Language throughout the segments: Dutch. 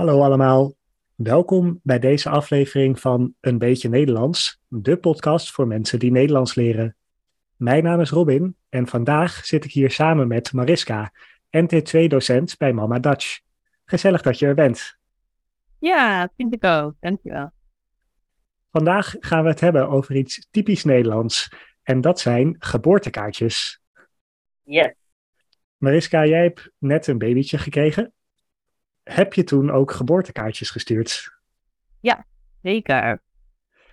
Hallo allemaal, welkom bij deze aflevering van Een Beetje Nederlands, de podcast voor mensen die Nederlands leren. Mijn naam is Robin en vandaag zit ik hier samen met Mariska, NT2-docent bij Mama Dutch. Gezellig dat je er bent. Ja, vind ik ook. Dankjewel. Vandaag gaan we het hebben over iets typisch Nederlands en dat zijn geboortekaartjes. Yes. Mariska, jij hebt net een babytje gekregen. Heb je toen ook geboortekaartjes gestuurd? Zeker.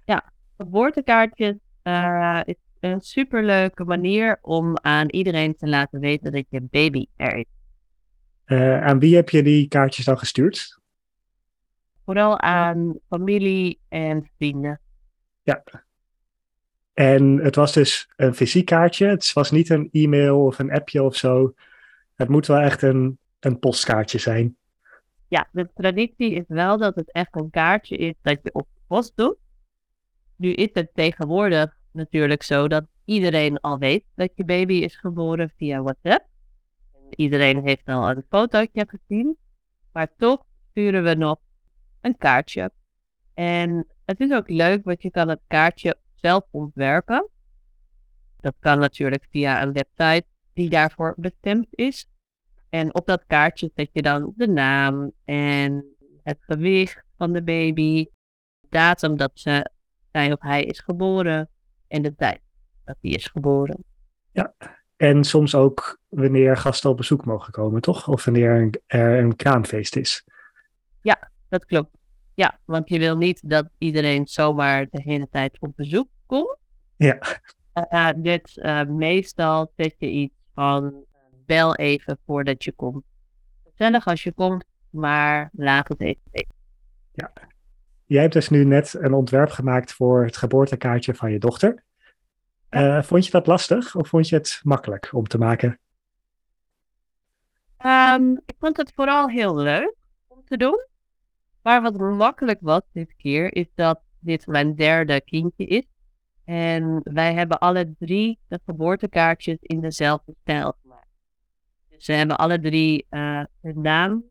Ja, geboortekaartjes eh, is een superleuke manier om aan iedereen te laten weten dat je baby er is. Eh, aan wie heb je die kaartjes dan gestuurd? Vooral aan familie en vrienden. Ja. En het was dus een fysiek kaartje. Het was niet een e-mail of een appje of zo. Het moet wel echt een, een postkaartje zijn. Ja, de traditie is wel dat het echt een kaartje is dat je op post doet. Nu is het tegenwoordig natuurlijk zo dat iedereen al weet dat je baby is geboren via WhatsApp. Iedereen heeft al een fotootje gezien. Maar toch sturen we nog een kaartje. En het is ook leuk, want je kan het kaartje zelf ontwerpen. Dat kan natuurlijk via een website die daarvoor bestemd is. En op dat kaartje zet je dan de naam en het gewicht van de baby, de datum dat ze, zij of hij is geboren en de tijd dat hij is geboren. En soms ook wanneer gasten op bezoek mogen komen, toch? Of wanneer er een kraamfeest is. Dat klopt. Ja, want je wil niet dat iedereen zomaar de hele tijd op bezoek komt. Ja. Uh, dit, uh, meestal zet je iets van bel even voordat je komt. Gezellig als je komt, maar laat het even weten. Jij hebt dus nu net een ontwerp gemaakt voor het geboortekaartje van je dochter. Eh, vond je dat lastig of vond je het makkelijk om te maken? Ehm, ik vond het vooral heel leuk om te doen. Maar wat makkelijk was dit keer, is dat dit mijn derde kindje is. En wij hebben alle drie de geboortekaartjes in dezelfde stijl. Dus ze hebben alle drie eh hun naam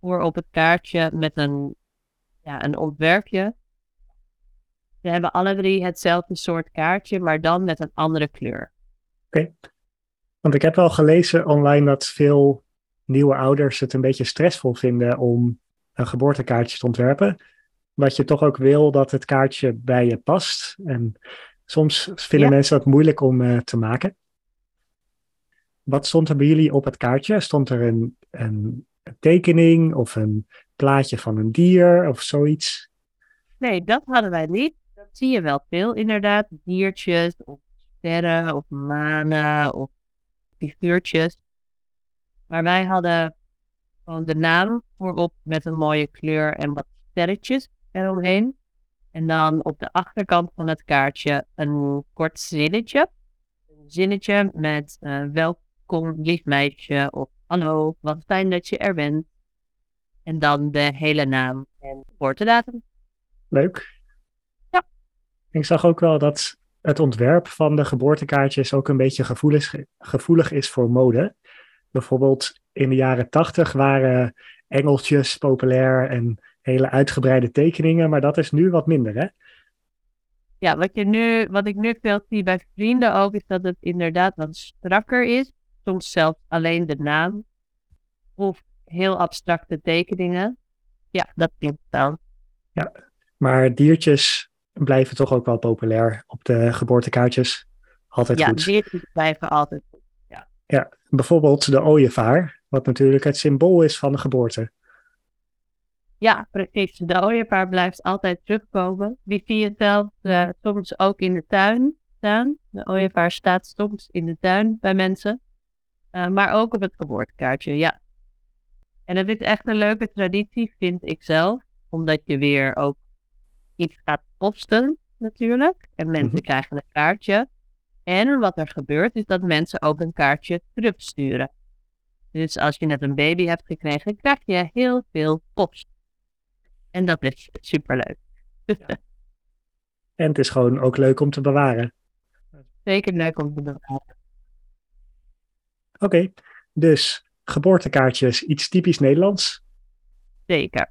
voor op het kaartje met een, ja, een ontwerpje. Ze hebben alle drie hetzelfde soort kaartje, maar dan met een andere kleur. Want ik heb wel gelezen online dat veel nieuwe ouders het een beetje stressvol vinden om een geboortekaartje te ontwerpen. Dat je toch ook wil dat het kaartje bij je past. En soms vinden Ja. mensen dat moeilijk om eh, te maken. Wat stond er bij jullie op het kaartje? Stond er een, een tekening of een plaatje van een dier of zoiets? Nee, dat hadden wij niet. Dat zie je wel veel, inderdaad. Diertjes, of sterren, of manen, of figuurtjes. Maar wij hadden gewoon de naam voorop met een mooie kleur en wat sterretjes eromheen. En dan op de achterkant van het kaartje een kort zinnetje. Een zinnetje met eh, welkom lief meisje of hallo, wat fijn dat je er bent. En dan de hele naam en geboortedatum. Leuk. Ja. Ik zag ook wel dat het ontwerp van de geboortekaartjes ook een beetje gevoelig, gevoelig is voor mode. Bijvoorbeeld in de jaren tachtig waren engeltjes populair en hele uitgebreide tekeningen, maar dat is nu wat minder, hè? Ja, wat, je nu, wat ik nu veel zie bij vrienden ook, is dat het inderdaad wat strakker is. Soms zelfs alleen de naam. Of heel abstracte tekeningen. Ja, dat klopt wel. Maar diertjes blijven toch ook wel populair op de geboortekaartjes. Altijd Ja, goed. diertjes blijven altijd goed. Ja, bijvoorbeeld de ooievaar, wat natuurlijk het symbool is van de geboorte. Ja, precies. De ooievaar blijft altijd terugkomen. Die zie je zelfs eh, soms ook in de tuin staan. De ooievaar staat soms in de tuin bij mensen. Eh, maar ook op het geboortekaartje, ja. En het is echt een leuke traditie, vind ik zelf. Omdat je weer ook iets gaat posten, natuurlijk. En mensen Mhm. krijgen een kaartje. En wat er gebeurt, is dat mensen ook een kaartje terugsturen. Dus als je net een baby hebt gekregen, krijg je heel veel post. En dat is superleuk. En het is gewoon ook leuk om te bewaren. Zeker leuk om te doen. Oké, dus geboortekaartjes, iets typisch Nederlands. Zeker.